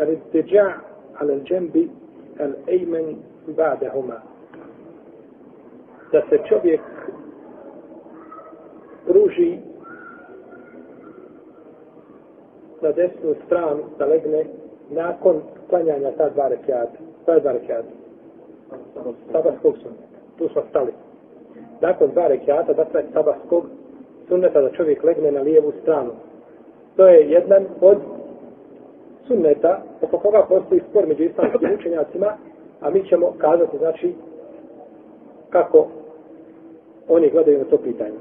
الاضطجاع على الجنب الأيمن بعدهما da se čovjek pruži na desnu stranu da legne nakon klanjanja ta dva rekiata. Ta dva rekiata. Sabarskog sunneta. Tu smo stali. Nakon dva rekiata, dakle, sabarskog sunneta da čovjek legne na lijevu stranu. To je jedan od sunneta oko koga postoji spor među islamskim učenjacima, a mi ćemo kazati, znači, kako oni gledaju na to pitanje.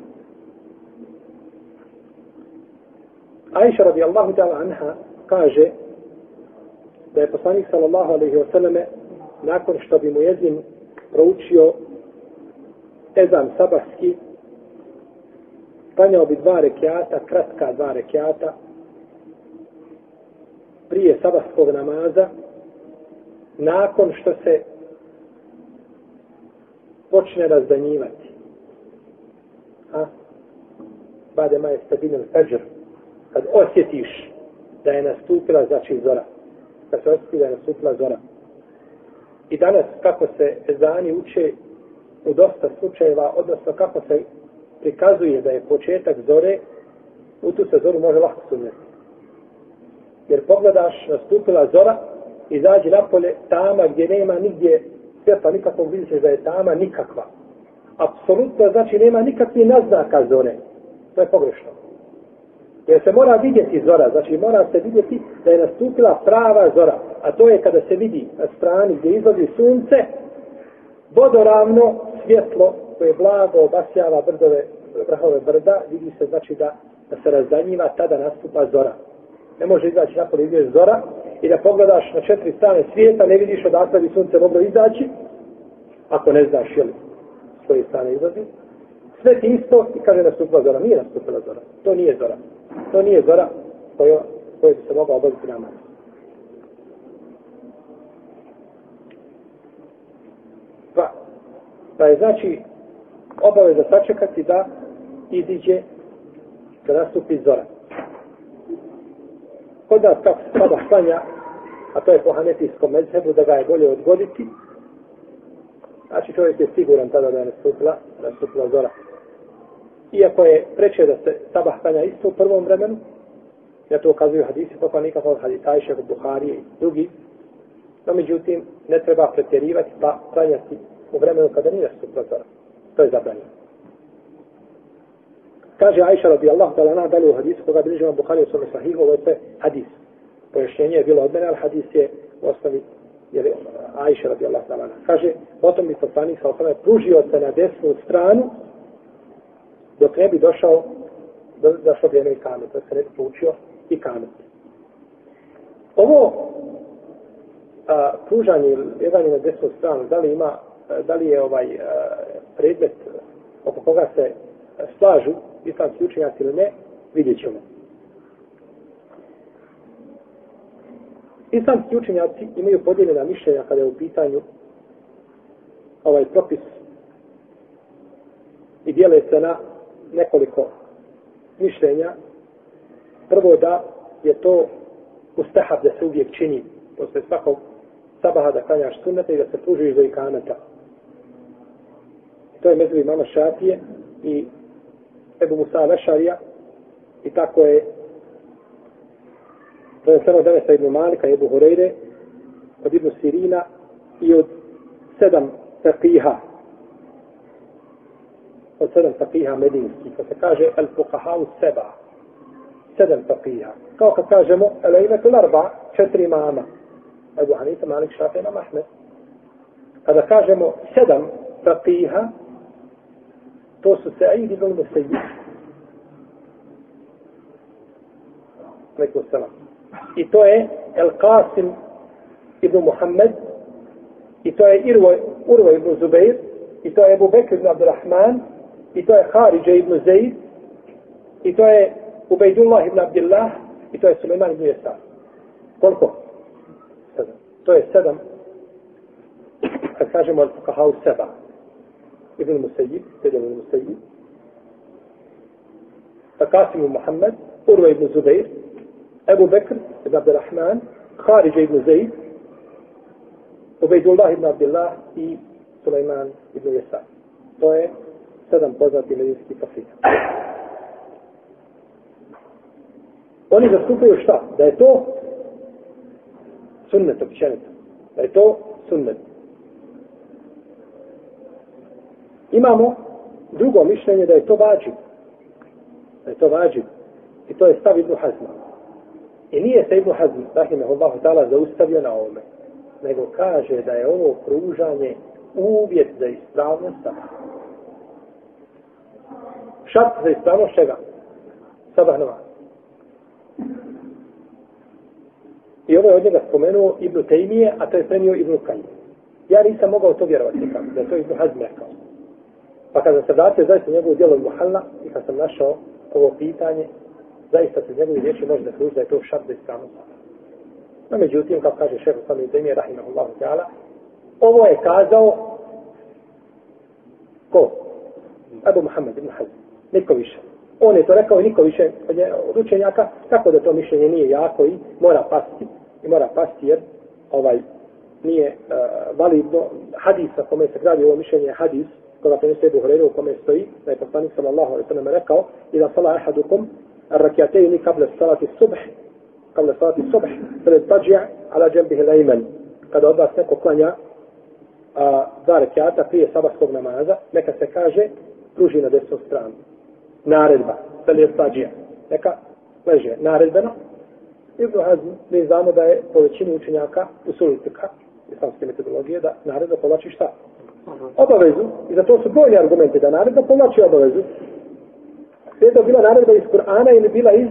Aisha radijallahu ta'ala anha kaže da je poslanik sallallahu alaihi wa sallame nakon što bi mu jezin proučio ezan sabahski klanjao bi dva rekiata, kratka dva rekiata prije sabahskog namaza nakon što se počne razdanjivati. A? Bade maje stabilan feđer. Kad osjetiš da je nastupila, znači zora. Kad se osjeti da je nastupila zora. I danas kako se ezani uče u dosta slučajeva, odnosno kako se prikazuje da je početak zore, u tu se zoru može lahko sumnjeti. Jer pogledaš, nastupila zora, izađi napolje, tama gdje nema nigdje svjetla nikakvog, vidiš da je tama nikakva. Apsolutno, znači, nema nikakvih naznaka zore. To je pogrešno. Jer se mora vidjeti zora, znači mora se vidjeti da je nastupila prava zora. A to je kada se vidi na strani gdje izlazi sunce, vodoravno svjetlo koje blago obasjava brdove, vrhove brda, vidi se znači da, da se razdanjiva, tada nastupa zora. Ne može izaći napolje vidjeti zora i da pogledaš na četiri strane svijeta, ne vidiš odakle bi sunce moglo izaći, ako ne znaš jel, s koje strane izlazi. Sve ti isto i kaže nastupila zora. Nije nastupila zora. To nije zora. To nije zora koja, koja bi se mogla obaviti namaz. Pa, pa je znači obaveza sačekati da iziđe da nastupi zora. Kod nas kako se sada klanja, a to je po hanetijskom mezhebu, da ga je bolje odgoditi, znači čovjek je siguran tada da je nastupila, nastupila zora. Iako je preče da se sabah klanja isto u prvom vremenu, ja to ukazuju hadisi, poslanika od hadisa Ajše, od Buharije i drugi, no međutim ne treba pretjerivati pa klanjati u vremenu kada nije nastupila zora. To je zabranjeno. Kaže Ajša radijallahu ta'ala da dalje u hadisu koga bliži vam Bukhari u svome sahihu, ovo je sve hadis. Pojašnjenje je bilo od mene, ali hadis je u osnovi jer je Ajša radijallahu ta'ala da. Kaže, potom mi poslanik sa osnovne pružio se na desnu stranu dok ne bi došao da, da što vrijeme i kamet, da se ne bi pručio i kamet. Ovo a, pružanje jedan na desnu stranu, da li ima, da li je ovaj a, predmet oko koga se slažu islamski učenjaci ili ne, vidjet ćemo. Islamski učenjaci imaju podijeljena mišljenja kada je u pitanju ovaj propis i dijele se na nekoliko mišljenja. Prvo da je to ustahab da se uvijek čini posle svakog sabaha da klanjaš sunnete i da se pružiš do ikameta. To je među imama Šafije i Ebu Musa Vešarija i tako je preneseno od Enesa Ibn Malika, Ebu Horeire, od Ibn Sirina i od sedam taqiha. Od sedam taqiha medinski. Kad pa se kaže El Fuqaha u seba. Sedam taqiha. Kao kad kažemo El Eimetu Larba, četiri mama. Ebu Hanita, Malik, Šafi, Imam Ahmed. Kada kažemo sedam taqiha, to su se Aidi ibn Musayyib. Aleykum salam. I to je El Qasim ibn Muhammed, i to je Irvo, Urvo ibn Zubeir, i to je Ebu Bekr ibn Abdurrahman, i to je Haridja ibn Zaid, i to je Ubejdullah ibn Abdillah, i to je Suleiman ibn Jesar. Koliko? Sedam. To je sedam. Kad kažemo Al-Fuqaha seba. ابن المسيب سيدنا المسيب فقاسم محمد أروى بن الزبير أبو بكر بن عبد الرحمن خارج بن زيد عبيد الله بن عبد الله في سليمان بن يسار طوي سدن بوزات بن يسكي فصيح Oni zastupaju šta? Da je to sunnet, općenito. Da je to sunnet. Imamo drugo mišljenje da je to vađib. Da je to vađib. I to je stav Ibnu Hazma. I nije se Ibnu Hazm, rahimahullahu ta'ala, zaustavio na ovome. Nego kaže da je ovo pružanje uvjet za ispravnost sabah. Šart za ispravnost čega? Sabah namaz. I ovo je od njega spomenuo Ibnu Tejmije, a to je premio Ibnu Kajim. Ja nisam mogao to vjerovati kako, da je to Ibnu Hazm rekao. Pa kada se vratio zaista njegovu djelo Muhalla i kad sam našao ovo pitanje, zaista se njegovi riječi može da služi da je to šart za ispravnost. No međutim, kao kaže šehr Sami Demir, rahimahullahu ta'ala, ovo je kazao ko? Abu Muhammed ibn Hazm. Niko više. On je to rekao i niko više od učenjaka, tako da to mišljenje nije jako i mora pasti. I mora pasti jer ovaj nije uh, validno hadis na kome se gradi ovo mišljenje je hadis koga se nešto je buhrejno u kome stoji, da je poslanik sallallahu alaihi sallam rekao, i da sala ahadukum, rakijateju ni kable salati subh, kable salati subh, sada je tađi'a ala džembih lajman. Kada od vas neko klanja a, dva rakijata prije sabahskog namaza, neka se kaže, pruži na desnu stranu. Naredba, sada je tađi'a. Neka leže naredbeno. Ibn Hazm, mi znamo da je po većini učenjaka usulitika islamske metodologije, da naredba povlači šta? Obavezu. I za to su brojni argumenti da naredba povlači obavezu. Sve je to bila naredba iz Kur'ana ili bila iz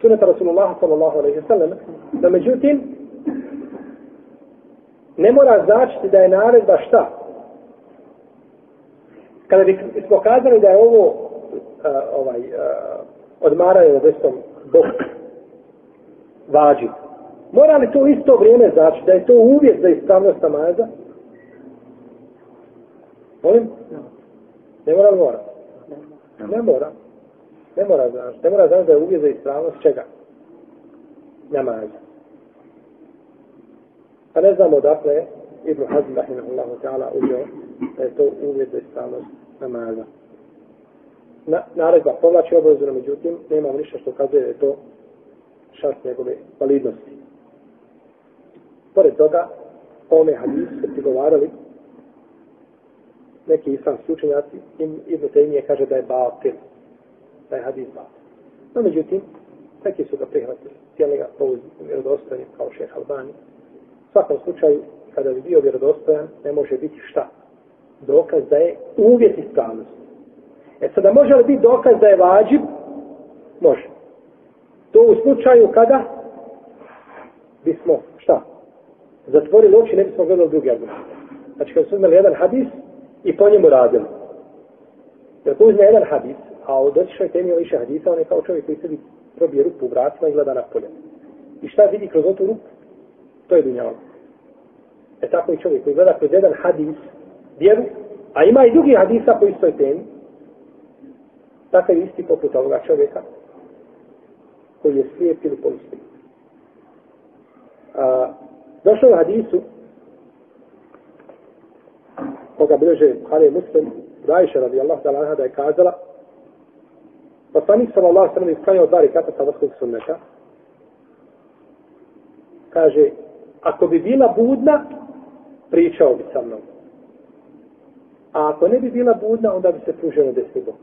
suneta Rasulullah sallallahu alaihi sallam. No međutim, ne mora značiti da je naredba šta? Kada bi smo kazali da je ovo uh, ovaj, uh, odmaranje na desnom boku vađi. Mora li to isto vrijeme znači da je to uvjet za ispravnost namaza? Molim? Ne mora li mora? Ne mora. Ne mora znači. Ne mora znači da je uvjet za ispravnost čega? Namaza. Pa ne znamo dakle Ibn Hazm rahimahullahu ta'ala uzeo da je to uvjet za ispravnost namaza. Na, naredba povlači obavezu, no međutim, nema ništa što kazuje da je to šast njegove validnosti. Pored toga, ome hadis se prigovarali neki islamski učenjaci, Ibn Taymiye kaže da je batil, da je hadis batil. No, međutim, neki su ga prihvatili, cijeli ga pouzni, kao šeh Albani. U svakom slučaju, kada bi bio vjerodostojan, ne može biti šta? Dokaz da je uvjet ispravnosti. E sada može li biti dokaz da je vađib? Može. To u slučaju kada bismo, šta? Zatvorili oči, ne bismo gledali drugi argument. Znači kada su imali jedan hadis i po njemu radili. Jer tu uzme jedan hadis, a u otišaj temi je više hadisa, on je kao čovjek koji sebi probije rupu u vratima i gleda na polje. I šta vidi kroz otu rupu? To je dunjalo. E tako i čovjek koji gleda kroz jedan hadis, vjeru, a ima i drugi hadisa po istoj temi, takav isti poput ovoga čovjeka, koji je slijep ili polislijep. Došao u hadisu, koga bileže Buhari Muslim, Rajša radijallahu ta'ala anha da je kazala, poslanik sallallahu sallam isklanjao dva rekata sa vrskog sunneta, kaže, ako bi bila budna, pričao bi sa mnom. A ako ne bi bila budna, onda bi se pružio na desni bok.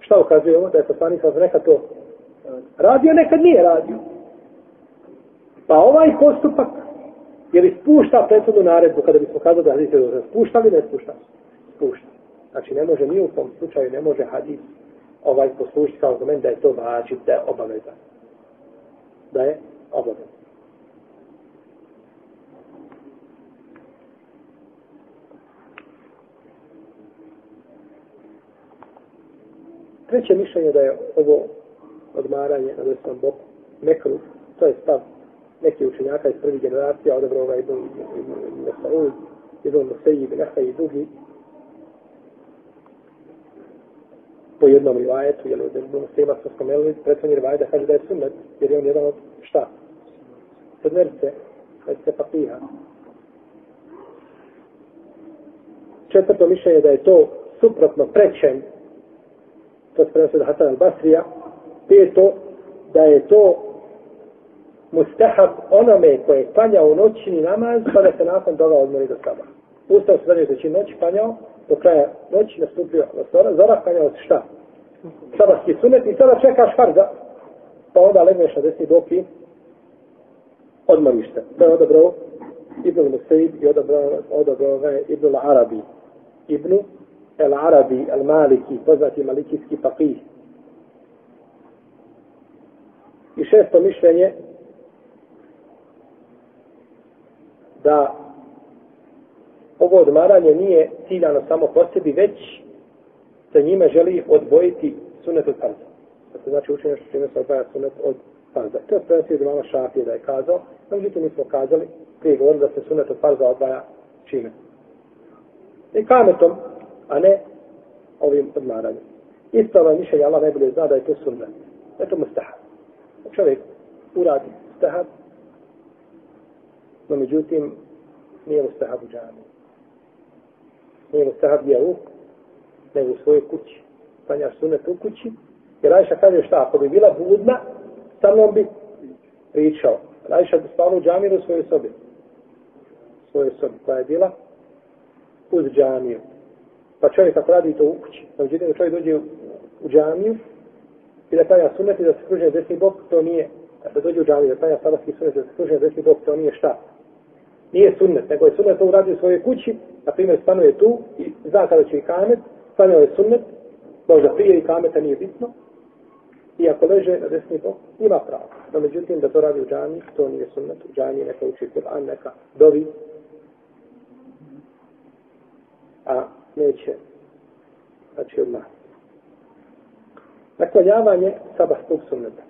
Šta ukazuje ovo? Da je poslanik sallallahu nekad to radio, nekad nije radio. Pa ovaj postupak, je li spušta prethodnu naredbu, kada bismo kazali da hadis je dozvan, spušta li ne spušta? Spušta. Znači ne može ni u tom slučaju, ne može hadis ovaj poslušiti kao argument da je to vađi, da je obaveza. Da je obaveza. Treće mišljenje da je ovo odmaranje na desnom boku mekru, to je stav neki učenjaka iz prvih generacija, odabro ga Ibn Mesaud, Ibn Museji, Ibn Eha i drugi, po jednom rivajetu, jer od Ibn Musejima smo spomenuli, prethodni rivajet da kaže da je sunnet, jer je on jedan od šta? sedmerce, sedmerce papiha. Četvrto mišljenje da je to suprotno prećen, to se prenosi od Hasan al-Basrija, peto, da je to mustahab onome koje je klanjao noćni namaz, pa da se nakon toga odmori do saba. Ustao se dalje treći noć, klanjao, do kraja noći nastupio na zora, zora klanjao se šta? Sabarski sunet i sada čekaš farza, pa onda legneš na desni dok i odmoriš se. To je odabrao Ibn Musaid i odabrao, odabrao ga je Ibn Arabi. Ibn El Arabi, El Maliki, poznati malikijski faqih. I šesto mišljenje da ovo odmaranje nije ciljano samo po sebi, već sa njime želi odvojiti sunet od farza. To znači se znači učenje što čime se odvaja sunet od farza. To je prenosio od mama Šafije da je kazao, no međutim mi smo kazali prije govorili da se sunet od farza odvaja čime. I kametom, a ne ovim odmaranjem. Isto ovaj mišljenje Allah najbolje zna da je to sunnet. Da je to mustahab. Čovjek uradi mustahab, no međutim nije mustahab u džami. Nije mustahab gdje u, nego u svojoj kući. Panjaš sunet u kući, jer Ajša kaže šta, ako bi bila budna, sa mnom bi pričao. Ajša bi stalo u džamiju u svojoj sobi. Svojoj sobi, koja je bila uz džamiju. Pa čovjek ako radi to u kući, no međutim čovjek dođe u, u džamiju i da klanja sunet i da se kruže desni bok, to nije, da dođe u džamiju, da klanja sunet i da se kruže desni bok, to nije šta nije sunnet, nego je sunnet to uradio u svojoj kući, na primjer stanuje tu i zna kada će i kamet, stanuje je sunnet, možda prije i kameta nije bitno, i ako leže na desni bok, ima pravo. No međutim, da to radi u džani, to nije sunnet, u džani neka uči Kur'an, neka dovi, a neće, znači odmah. Naklanjavanje sabahskog sunneta.